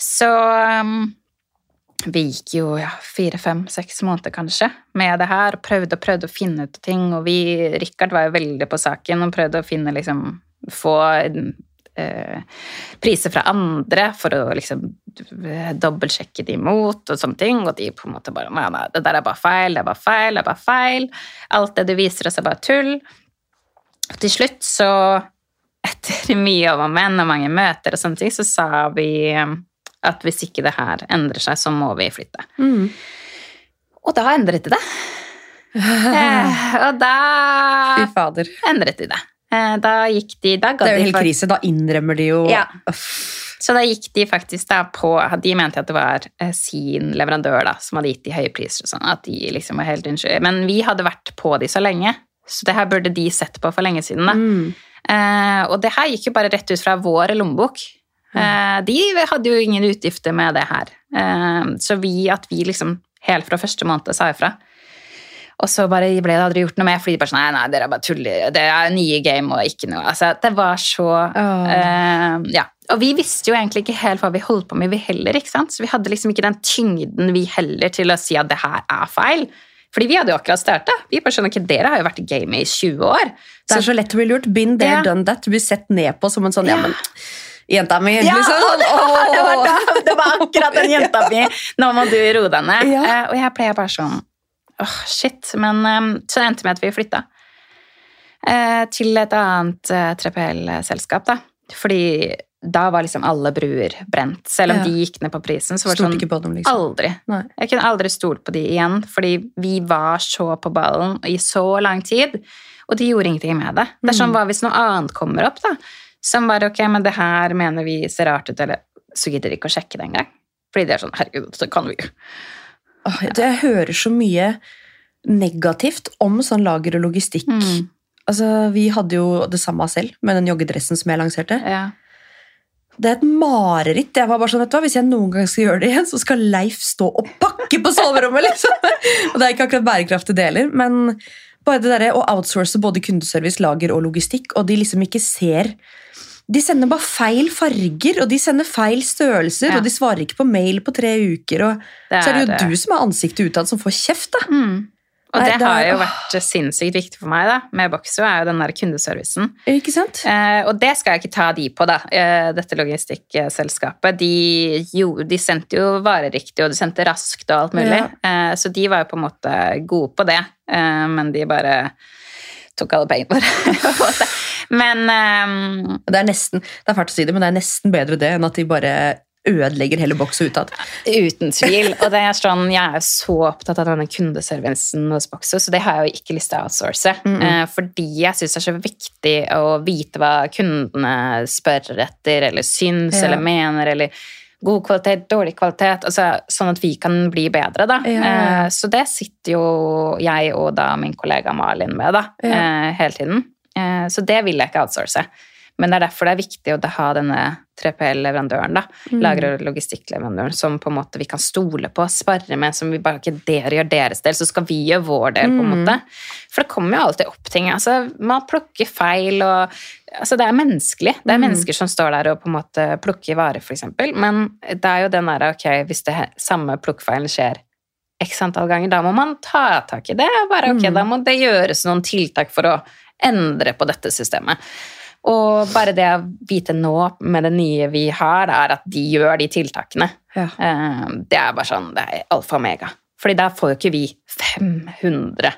Så um, vi gikk jo ja, fire, fem, seks måneder kanskje med det her, og prøvde og prøvde å finne ut ting, og vi, Richard var jo veldig på saken og prøvde å finne liksom, få priser fra andre for å liksom eh, dobbeltsjekke de imot og sånne ting, og de på en måte bare nei, nei, det der er bare feil, det er bare feil, det er bare feil. Alt det du viser oss, er bare tull. Og til slutt så, etter mye om og men og mange møter og sånne ting, så sa vi eh, at hvis ikke det her endrer seg, så må vi flytte. Mm. Og da endret det det. Eh, og da Fy fader. endret de det. Eh, Da gikk de da Det er jo de hel krise. Da innrømmer de jo Ja. Så da gikk de faktisk da på De mente at det var eh, sin leverandør da, som hadde gitt de høye priser og sånn. At de liksom var helt unnskyld. Men vi hadde vært på de så lenge, så det her burde de sett på for lenge siden. da. Mm. Eh, og det her gikk jo bare rett ut fra vår lommebok. Eh, de hadde jo ingen utgifter med det her. Eh, så vi, at vi liksom helt fra første måned sa ifra. Og så bare ble det aldri gjort noe med, fordi de bare sånn Nei, nei, dere er bare tuller. Det er nye game og ikke noe. Altså, det var så oh. uh, Ja. Og vi visste jo egentlig ikke helt hva vi holdt på med, vi heller. ikke sant? Så vi hadde liksom ikke den tyngden, vi heller, til å si at det her er feil. Fordi vi hadde jo akkurat starta. Vi bare skjønner ikke, Dere har jo vært i gamet i 20 år. Det er så lett å bli lurt. Been there, Ja. done that. Du blir sett ned på som en sånn Ja, men jenta mi, Ja, liksom. det, var, det, var det var akkurat den jenta mi. Nå må du roe deg ned. Ja. Eh, og jeg pleier bare sånn åh, shit. Men eh, så endte det med at vi flytta eh, til et annet eh, 3PL-selskap, da. Fordi da var liksom alle bruer brent. Selv om Ja. de gikk ned på prisen, så var det Stolte sånn dem, liksom. Aldri. Nei. Jeg kunne aldri stolt på de igjen, fordi vi var så på ballen i så lang tid, og de gjorde ingenting med det. Det er sånn, Mm. hva hvis noe annet kommer opp, da? Som bare, ok, men det her mener vi ser rart ut, eller så gidder de ikke å sjekke det engang. Fordi de er sånn, herregud, så kan vi jo. Det- Jeg hører så mye negativt om sånn lager og logistikk. Mm. Altså, Vi hadde jo det samme selv med den joggedressen som jeg lanserte. Ja. Det er et mareritt. Jeg var bare sånn, vet du hva, Hvis jeg noen gang skal gjøre det igjen, så skal Leif stå og pakke på soverommet! liksom. Og Det er ikke akkurat bærekraftig deler, men bare det der å outsource både kundeservice, lager og logistikk, og de liksom ikke ser De sender bare feil farger, og de sender feil størrelser, Ja. og de svarer ikke på mail på tre uker. og Det Så er det jo det. du som er ansiktet utad, som får kjeft, da. Mm. Og Nei, det, er- har jo vært sinnssykt viktig for meg da, med Boxo, er jo den der kundeservicen. Ikke sant? Eh, og det skal jeg ikke ta de på, da, eh, dette logistikkselskapet. De, jo, de sendte jo varer riktig, og de sendte raskt og alt mulig. Eh, så de var jo på en måte gode på det, eh, men de bare tok alle pengene våre. men um... Det er nesten, det er fælt å si det, men det er nesten bedre det enn at de bare ødelegger hele boksen utad. uten tvil. Og det er sånn, jeg er så opptatt av denne kundeservicen hos Boxo, så det har jeg jo ikke lyst til å outsource. Mm, eh, fordi jeg syns det er så viktig å vite hva kundene spør etter, eller syns, Ja. eller mener, eller god kvalitet, dårlig kvalitet, altså, sånn at vi kan bli bedre. Da. Ja. Eh, så det sitter jo jeg og da min kollega Malin med da, Ja. eh, hele tiden. Eh, så det vil jeg ikke outsource. Men det er derfor det er viktig å ha denne 3PL-leverandøren, da, Mm. lager- og logistikkleverandøren, som på en måte vi kan stole på, spare med, som vi bare ikke dere gjør deres del, så skal vi gjøre vår del, på en Mm. måte. For det kommer jo alltid opp ting. Altså, man plukker feil, og altså, det er menneskelig. Det er Mm. mennesker som står der og på en måte plukker varer, eksempel. Men det er jo den derre ok, hvis det samme plukkfeilen skjer x antall ganger, da må man ta tak i det. Bare, ok, Mm. Da må det gjøres noen tiltak for å endre på dette systemet. Og bare det å vite nå med det nye vi har, er at de gjør de tiltakene. Ja. Eh, Det er bare sånn, det er alfa og mega. Fordi da får jo ikke vi 500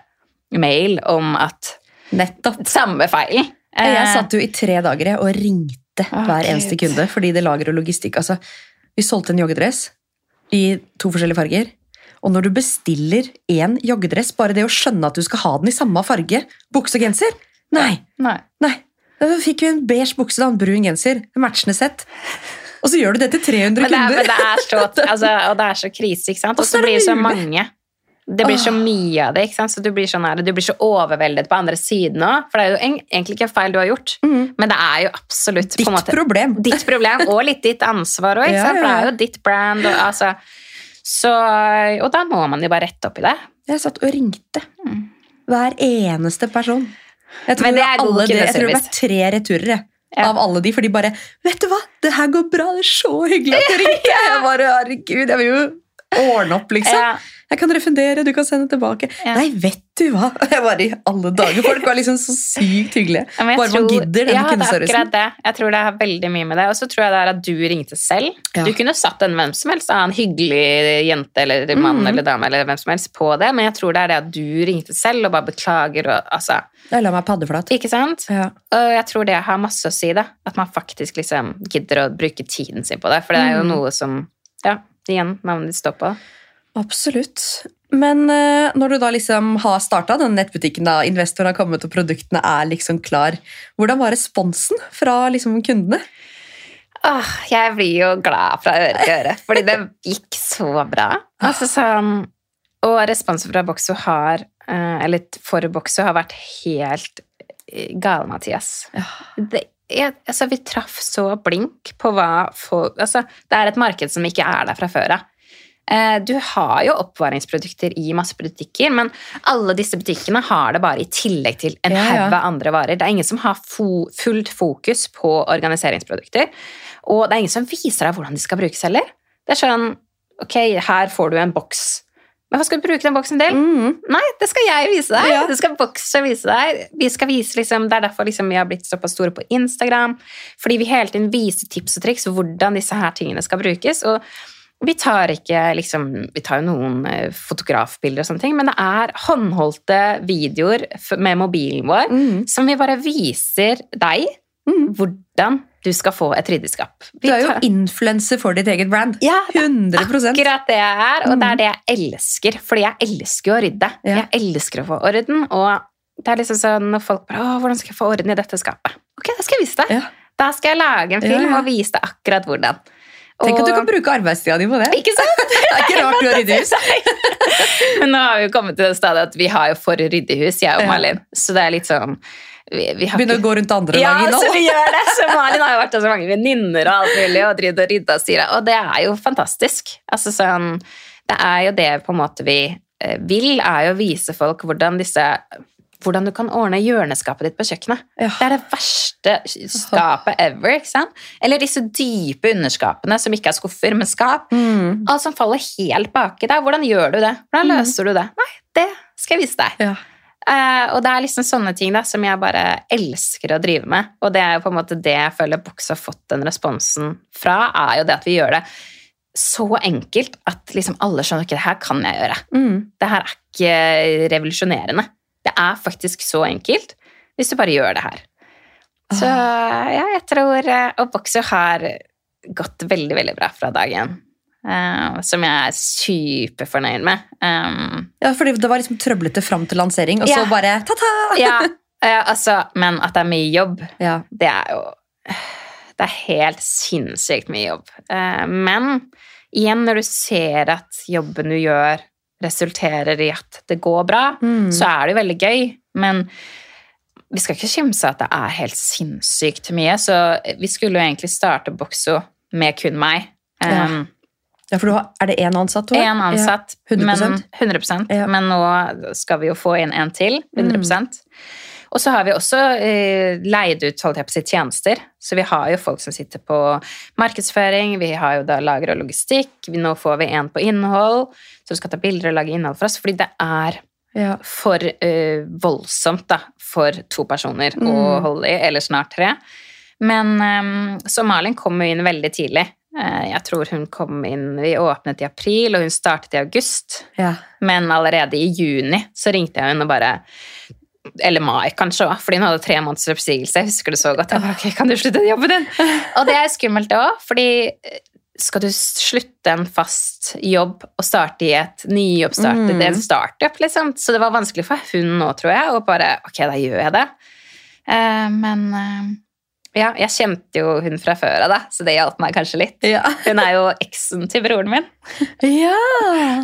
mail om at Nettopp. samme feil. Jeg Eh, satt jo i tre dager og ringte oh, hver eneste Gud. kunde, fordi det lager og logistikk. Altså, vi solgte en joggedress i to forskjellige farger. Og når du bestiller én joggedress, bare det å skjønne at du skal ha den i samme farge, bukse og genser Nei! Nei. nei. Da fikk vi en beige bukse og en brun genser. En matchende sett. Og så gjør du det til 300 Men det er, kunder! men det er så, altså, og det er så krise, ikke sant? Og så blir det så mange. Det blir så mye av det, ikke sant? så du blir, sånn her, du blir så overveldet på andre siden òg. For det er jo egentlig ikke feil du har gjort, mm. men det er jo absolutt på Ditt en måte, problem. ditt problem, og litt ditt ansvar òg, Ja, for det er jo ditt brand. Og, altså, så, og da må man jo bare rette opp i det. Jeg satt og ringte hver eneste person. Jeg tror, Men det er god alle det, jeg tror det var tre returer jeg, Ja. av alle de, for de bare 'Vet du hva, det her går bra, det er så hyggelig at du ringte!' Jeg bare, herregud, jeg vil jo ordne opp, liksom. Ja. Jeg kan refundere, du kan sende tilbake. Ja. Nei, vet du hva? Jeg var i alle dager. Folk var liksom så sykt hyggelige. Ja, Bare tror, man gidder den ja, det er kundeservicen. Jeg tror det har veldig mye med det. Og så tror jeg det er at du ringte selv. Ja. Du kunne satt en hvem som helst, en hyggelig jente eller mann mm. eller dame eller hvem som helst på det, men jeg tror det er det at du ringte selv og bare beklager og altså Jeg la meg paddeflat. Ikke sant? Ja. Og jeg tror det har masse å si, da. At man faktisk liksom gidder å bruke tiden sin på det. For det er jo Mm. noe som Ja, igjen, navnet ditt står på. Absolutt. Men eh, når du da liksom har starta den nettbutikken, da, investoren har kommet og produktene er liksom klar, hvordan var responsen fra liksom kundene? Åh, jeg blir jo glad fra øre til øre, fordi det gikk så bra. Altså så, og responsen fra Boxo har, eh, eller for Boxo har vært helt eh, gale, Mathias. Det, jeg, altså, vi traff så blink på hva folk altså, Det er et marked som ikke er der fra før av. Eh, Du har jo oppvaringsprodukter i masse butikker, men alle disse butikkene har det bare i tillegg til en Ja, haug av andre varer. Det er ingen som har fo fullt fokus på organiseringsprodukter. Og det er ingen som viser deg hvordan de skal brukes heller. Det er sånn Ok, her får du en boks. Men hva skal du bruke den boksen til? Mm. Nei, det skal jeg vise deg. Ja. Det skal Boxer vise deg. Vi skal vise liksom, det er derfor liksom vi har blitt såpass store på Instagram. Fordi vi hele tiden viser tips og triks hvordan disse her tingene skal brukes. Og vi tar ikke liksom, Vi tar jo noen eh, fotografbilder og sånne ting, men det er håndholdte videoer med mobilen vår Mm. som vi bare viser deg Mm. hvordan du skal få et ryddeskap. Vi Du er jo influenser for ditt eget brand. ja, 100 akkurat det jeg er, og det er det jeg elsker. Fordi jeg elsker jo å rydde. Mm. Ja. Jeg elsker å få orden, og det er liksom sånn når folk bare Å, hvordan skal jeg få orden i dette skapet? Ok, da skal jeg vise deg. Ja. Da skal jeg lage en film og vise deg akkurat hvordan. Tenk at du kan bruke arbeidstida di på det. Ikke sant? Det er ikke rart du har ryddehus. Men nå har vi jo kommet til det stadiet at vi har jo for ryddehus, jeg og Malin. Så det er litt sånn vi, vi har Begynner ikke- å gå rundt andre ja, lag så vi gjør det. Så Malin har jo vært hos mange venninner og alt mulig og drevet og rydda og styra, og det er jo fantastisk. Altså sånn, det er jo det på en måte vi eh, vil, er jo å vise folk hvordan disse hvordan du kan ordne hjørneskapet ditt på kjøkkenet. Ja. Det er det verste skapet ever. ikke sant? Eller disse dype underskapene som ikke er skuffer, men skap. Mm. Alt som faller helt baki deg. Hvordan gjør du det? Hvordan Mm. løser du det? Nei, det skal jeg vise deg. Ja. Uh, og det er liksom sånne ting da, som jeg bare elsker å drive med. Og det er jo på en måte det jeg føler Box har fått den responsen fra, er jo det at vi gjør det så enkelt at liksom alle skjønner ikke det her kan jeg gjøre. Mm. Det her er ikke revolusjonerende. Det er faktisk så enkelt hvis du bare gjør det her. Så ja, jeg tror eh, Og Boxer har gått veldig, veldig bra fra dag én. eh, som jeg er superfornøyd med. Um, Ja, fordi det var liksom trøblete fram til lansering, og så Ja. bare ta-ta! ja, eh, altså, men at det er mye jobb, Ja. det er jo Det er helt sinnssykt mye jobb. Uh, men igjen, når du ser at jobben du gjør, resulterer i at det går bra, Mm. så er det jo veldig gøy. Men vi skal ikke kimse at det er helt sinnssykt mye. Så vi skulle jo egentlig starte Boxo med kun meg. Ja. Um, ja, for du har, er det én ansatt? har? En ansatt, Ja, 100%? men, 100%, Ja. Men nå skal vi jo få inn en til, 100%. Og så har vi også eh, leid ut holdt jeg på å si, tjenester, så vi har jo folk som sitter på markedsføring, vi har jo da lager og logistikk, nå får vi en på innhold, som skal ta bilder og lage innhold for oss, fordi det er Ja. for eh, voldsomt da, for to personer å Mm. holde i, eller snart tre. Men eh, så Malin kom jo inn veldig tidlig. Eh, jeg tror hun kom inn, Vi åpnet i april, og hun startet i august. Ja. Men allerede i juni så ringte jeg henne og bare Eller mai, kanskje fordi hun hadde tre måneders oppsigelse. Jeg husker det så godt. Jeg bare, ok, kan du slutte jobben din? Og det er skummelt òg, fordi eh, skal du slutte en fast jobb og starte i et nyoppstart, Mm. det er en startup, liksom. Så det var vanskelig for hun nå, tror jeg, og bare ok, da gjør jeg det. Eh, men eh, ja, jeg kjente jo hun fra før av, da, så det hjalp meg kanskje litt. Ja. Hun er jo eksen til broren min, ja.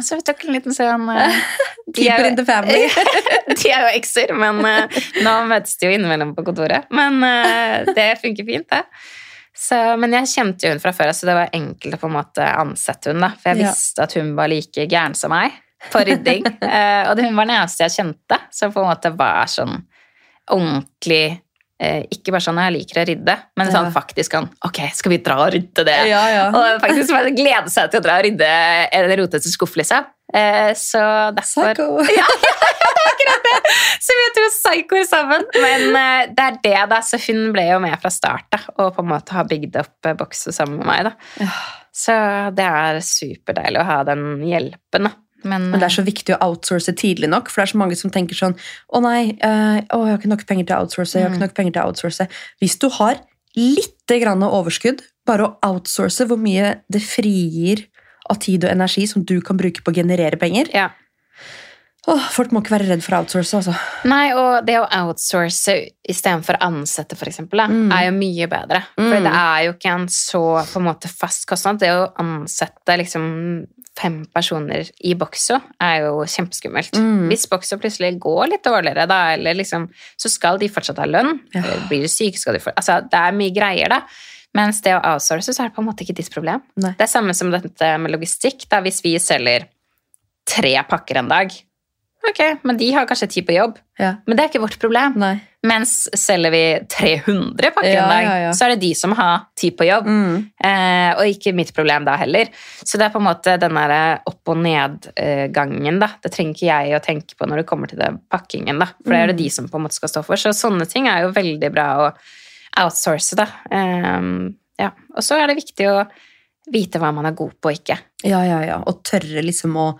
så vi tok en liten sånn eh, Keeper er in the family. De er jo ekser, men uh, nå møtes de jo innimellom på kontoret. Men uh, det funker fint, det. Så, men jeg kjente jo hun fra før, så det var enkelt å på en måte ansette hun da. For jeg Ja. visste at hun var like gæren som meg på rydding. Og hun var den eneste jeg kjente som på en måte var sånn ordentlig ikke bare sånn jeg liker å rydde, men sånn Ja. faktisk sånn Ok, skal vi dra og rydde det? Ja, ja. Og faktisk bare glede seg til å dra og rydde en rotete skuff, liksom. Eh, så derfor Psycho. Så vi er to psychoer sammen. Men eh, det er det, da. Så hun ble jo med fra start, da. Og på en måte har bygd opp eh, bokset sammen med meg, da. Så det er superdeilig å ha den hjelpen, da. Men, Men det er så viktig å outsource tidlig nok, for det er så mange som tenker sånn Å nei, øh, å, jeg har ikke nok penger til å outsource. jeg har ikke nok penger til å outsource. Hvis du har litt grann overskudd, bare å outsource hvor mye det frigir av tid og energi som du kan bruke på å generere penger ja. Åh, Folk må ikke være redd for å outsource, altså. Nei, og det å outsource istedenfor å ansette, for eksempel, Mm. er jo mye bedre. For Mm. det er jo ikke en så på en måte fast kostnad. Det å ansette liksom fem personer i Boxo er jo kjempeskummelt. Mm. Hvis Boxo plutselig går litt dårligere, da, eller liksom, så skal de fortsatt ha lønn. Ja. Blir du syk, skal de få Altså, det er mye greier, da. Mens det å outsource, så er det på en måte ikke ditt problem. Nei. Det er samme som dette med logistikk. Da, hvis vi selger tre pakker en dag, ok, men de har kanskje tid på jobb. Ja. Men det er ikke vårt problem. Nei. Mens selger vi 300 pakker Ja, en dag, ja, så er det de som har tid på jobb. Mm. Eh, og ikke mitt problem da heller. Så det er på en måte den der opp- og nedgangen, da. Det trenger ikke jeg å tenke på når det kommer til det pakkingen, da. For det er det Mm. de som på en måte skal stå for. Så sånne ting er jo veldig bra å outsource, da. Eh, ja. Og så er det viktig å vite hva man er god på og ikke. Ja, ja, ja. Og tørre liksom å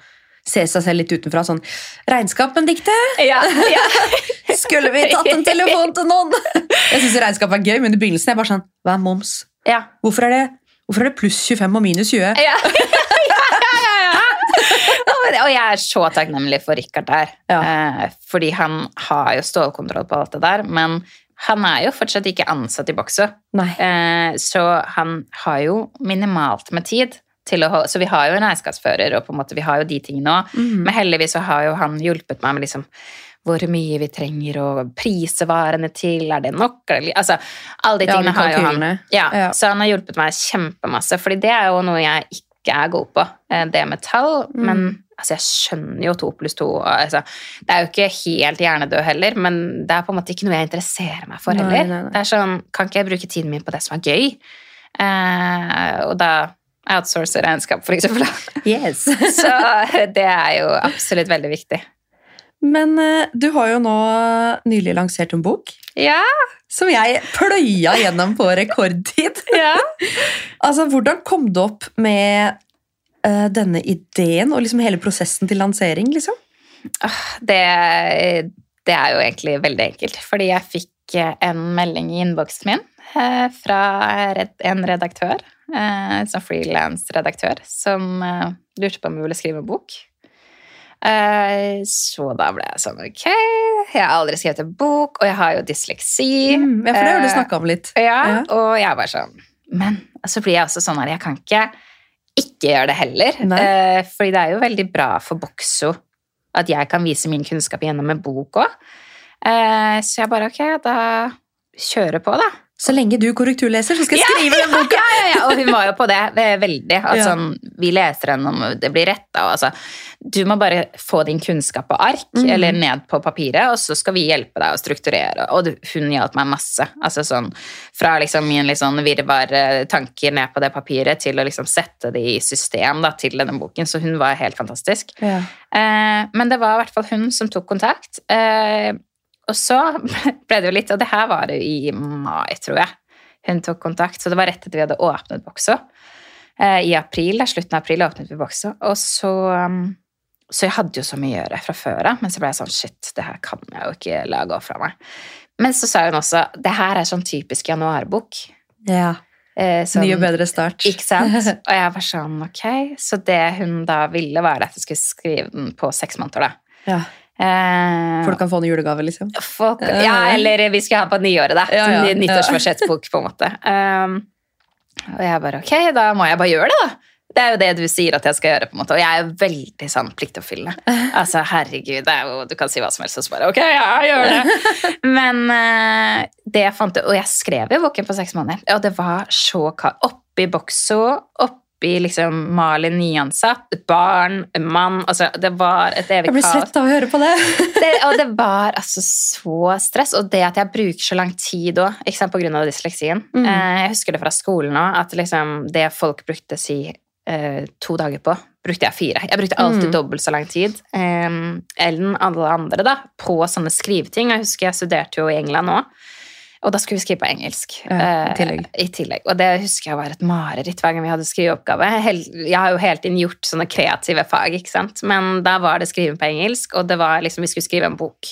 se seg selv litt utenfra. Sånn Regnskap, Benedicte! Ja, ja. Skulle vi tatt en telefon til noen? Jeg syns regnskap er gøy, men i begynnelsen er jeg bare sånn Hva er moms? ja. Hvorfor er det, hvorfor er det pluss 25 og minus 20? Ja, ja, ja, ja. Og- jeg er så takknemlig for Richard der. Ja. Eh, fordi han har jo stålkontroll på alt det der. Men han er jo fortsatt ikke ansatt i Boxo. Eh, så han har jo minimalt med tid. Til å, holde- så vi har jo en regnskapsfører, og på en måte vi har jo de tingene òg. Mm. Men heldigvis så har jo han hjulpet meg med liksom hvor mye vi trenger å prise varene til, er det nok? Altså, alle de tingene ja, har jo han. Ja, Ja. Så han har hjulpet meg kjempemasse, fordi det er jo noe jeg ikke er god på, eh, det med tall. Mm. Men altså, jeg skjønner jo to pluss to. Altså, det er jo ikke helt hjernedød heller, men det er på en måte ikke noe jeg interesserer meg for Nei, heller. nei, nei. Det er sånn, Kan ikke jeg bruke tiden min på det som er gøy? Eh, og da outsource regnskap, for eksempel. Yes. Så det er jo absolutt veldig viktig. Men eh, du har jo nå nylig lansert en bok Ja, som jeg pløya gjennom på rekordtid. ja. Altså, Hvordan kom du opp med uh, denne ideen og liksom hele prosessen til lansering? liksom? Det, det er jo egentlig veldig enkelt. Fordi jeg fikk eh, en melding i innboksen min fra en redaktør, eh, en sånn frilansredaktør, som eh, lurte på om jeg ville skrive en bok. Eh, så da ble jeg sånn Ok, jeg har aldri skrevet en bok, og jeg har jo dysleksi. Mm, ja, for det har du Eh, snakka om litt. Ja, Ja. og jeg var sånn Men så blir jeg også sånn her Jeg kan ikke ikke gjøre det heller. Eh, fordi det er jo veldig bra for Bokso at jeg kan vise min kunnskap gjennom en bok òg. Eh, så jeg bare ok, da kjører på, da. Så lenge du korrekturleser, så skal jeg skrive den boka! Ja, ja, ja, og hun var jo på det eh, veldig. At Ja. sånn, vi leser den om det blir retta. Altså, du må bare få din kunnskap på ark mm. eller ned på papiret, og så skal vi hjelpe deg å strukturere. Og hun hjalp meg masse. Altså sånn, fra liksom min litt sånn virvar eh, tanker ned på det papiret til å liksom sette det i system da, til denne boken. Så hun var helt fantastisk. Ja. Eh, men det var i hvert fall hun som tok kontakt. Eh, og så ble det jo litt Og det her var det i mai, tror jeg. Hun tok kontakt, så det var rett etter vi hadde åpnet Boxo. Eh, I april, slutten av april åpnet vi Boxo. Og så um, Så jeg hadde jo så mye å gjøre fra før av, men så ble jeg sånn Shit, det her kan jeg jo ikke la gå fra meg. Men så sa hun også Det her er sånn typisk januarbok. ja. Eh, sånn- Ny og bedre start. ikke sant? Og jeg var sånn, ok. Så det hun da ville, var at jeg skulle skrive den på seks måneder, da. Ja. Eh, Folk kan få en julegave, liksom. folk, ja, eller vi skal ha på nyåret, da. Ja, ja, nyttårsforsettsbok, på en måte. Um, og jeg bare, ok, da må jeg bare gjøre det, da. Det er jo det du sier at jeg skal gjøre, på en måte. Og jeg er veldig sånn pliktoppfyllende. Altså, herregud, det er jo, du kan si hva som helst, og så bare, ok, ja, jeg gjør det. Men uh, det jeg fant, og jeg skrev jo boken på seks måneder, og det var så kaldt. Oppi bokso, oppe oppi liksom Malin nyansatt, barn, mann altså Det var et evig Jeg blir kaos. svett av å høre på det. Det, og det var altså så stress. Og det at jeg bruker så lang tid òg, på grunn av dysleksien. Mm. Eh, jeg husker det fra skolen òg, at liksom det folk brukte si eh, to dager på, brukte jeg fire. Jeg brukte alltid Mm. dobbelt så lang tid. Eh, enn alle andre da, på sånne skriveting. Jeg husker jeg studerte jo i England òg. Og da skulle vi skrive på engelsk. Ja, i tillegg. tillegg. I tillegg. Og det husker jeg var et mareritt hver gang vi hadde skriveoppgave. Jeg har jo helt inn gjort sånne kreative fag, ikke sant. Men da var det skrive på engelsk, og det var liksom vi skulle skrive en bok.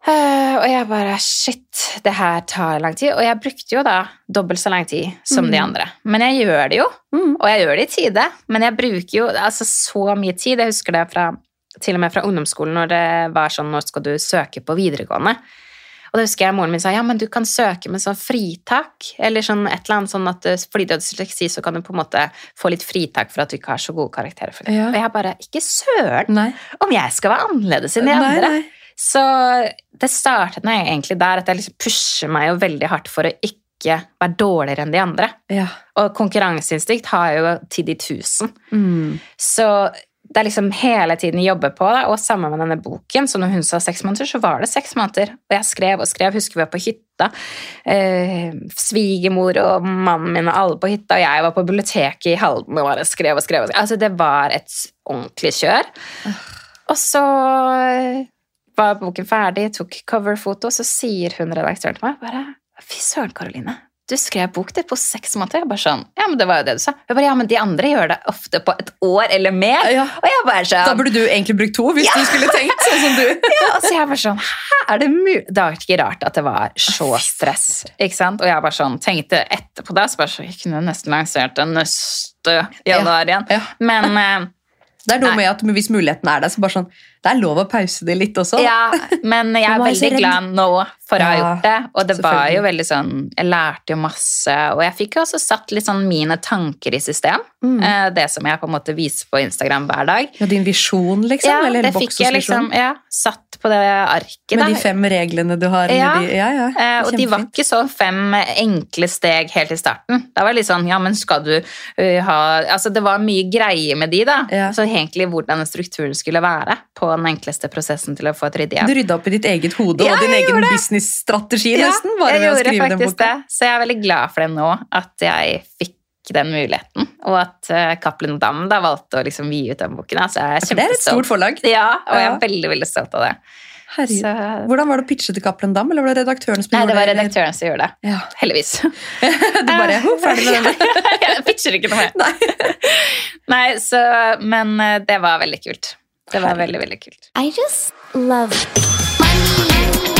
Uh, og jeg bare Shit, det her tar lang tid. Og jeg brukte jo da dobbelt så lang tid som de Mm. andre. Men jeg gjør det jo, Mm. og jeg gjør det i tide. Men jeg bruker jo altså så mye tid. Jeg husker det fra, til og med fra ungdomsskolen når det var sånn Nå skal du søke på videregående. Og da husker jeg moren min sa ja, men du kan søke med sånn fritak. Eller sånn et eller annet sånn at fordi du har dysleksi, så kan du på en måte få litt fritak for at du ikke har så gode karakterer. For det. Ja. Og jeg bare Ikke søren Nei. om jeg skal være annerledes enn de Nei, andre. nei. Så det startet meg egentlig der at jeg liksom pusher meg jo veldig hardt for å ikke være dårligere enn de andre. Ja. Og konkurranseinstinkt har jeg jo til de tusen. Mm. Så det er liksom hele tiden jobbe på det, og sammen med denne boken, så når hun sa seks måneder, så var det seks måneder. Og jeg skrev og skrev, husker vi var på hytta. Eh, svigermor og mannen min og alle på hytta, og jeg var på biblioteket i Halden og bare skrev og skrev. Og skrev. Altså, det var et ordentlig kjør. Og så var boken ferdig, tok coverfoto, så sier hun redaktøren til meg bare Fy søren, Karoline. Du skrev bok det på seks måneder. Jeg bare sånn, ja, men det var jo det du sa. Jeg bare, ja, men de andre gjør det ofte på et år eller mer. Ja. Og jeg bare sånn, Da burde du egentlig brukt to, hvis du skulle tenkt sånn som du. ja, og så jeg bare sånn, hæ, er det mulig? Det var ikke rart at det var så stress, ikke sant? Og jeg bare sånn, tenkte etterpå da, så bare så, jeg kunne nesten lansert den neste januar igjen. Ja. Men eh, Det er noe med at hvis muligheten er der, så bare sånn Det er lov å pause det litt også. Ja, men jeg er veldig glad nå for å ha gjort det. Og det var jo veldig sånn Jeg lærte jo masse, og jeg fikk jo også satt litt sånn mine tanker i system. Mm. Eh, Det som jeg på en måte viser på Instagram hver dag. Ja, din visjon, liksom? Ja, eller det fikk jeg liksom ja, satt på det arket. Med de fem reglene du har? Ja. De, ja, ja. Eh, og de var ikke så fem enkle steg helt i starten. Da var det litt sånn, ja, men skal du uh, ha Altså, det var mye greie med de, da. Ja. Så egentlig hvordan strukturen skulle være på den enkleste prosessen til å få et ryddig. Du rydda opp i ditt eget hode Ja, og din egen businessstrategi, nesten, bare jeg ved å skrive den boka. det. Så jeg er veldig glad for det nå, at jeg fikk den muligheten. Og at uh, Cappelen Dam da valgte å liksom gi ut den boken. Altså, er det er et stort forlag. Ja, og jeg er veldig, veldig stolt av det. Herregud. Så, Hvordan var det å pitche til Cappelen Dam, eller var det redaktøren som nei, det var redaktøren som gjorde det. Ja. Heldigvis. Du bare «Ho, ferdig med den. jeg pitcher ikke noe mer. Nei. Nei, så, men eh, det var veldig kult. Det var veldig, veldig kult. I just love money.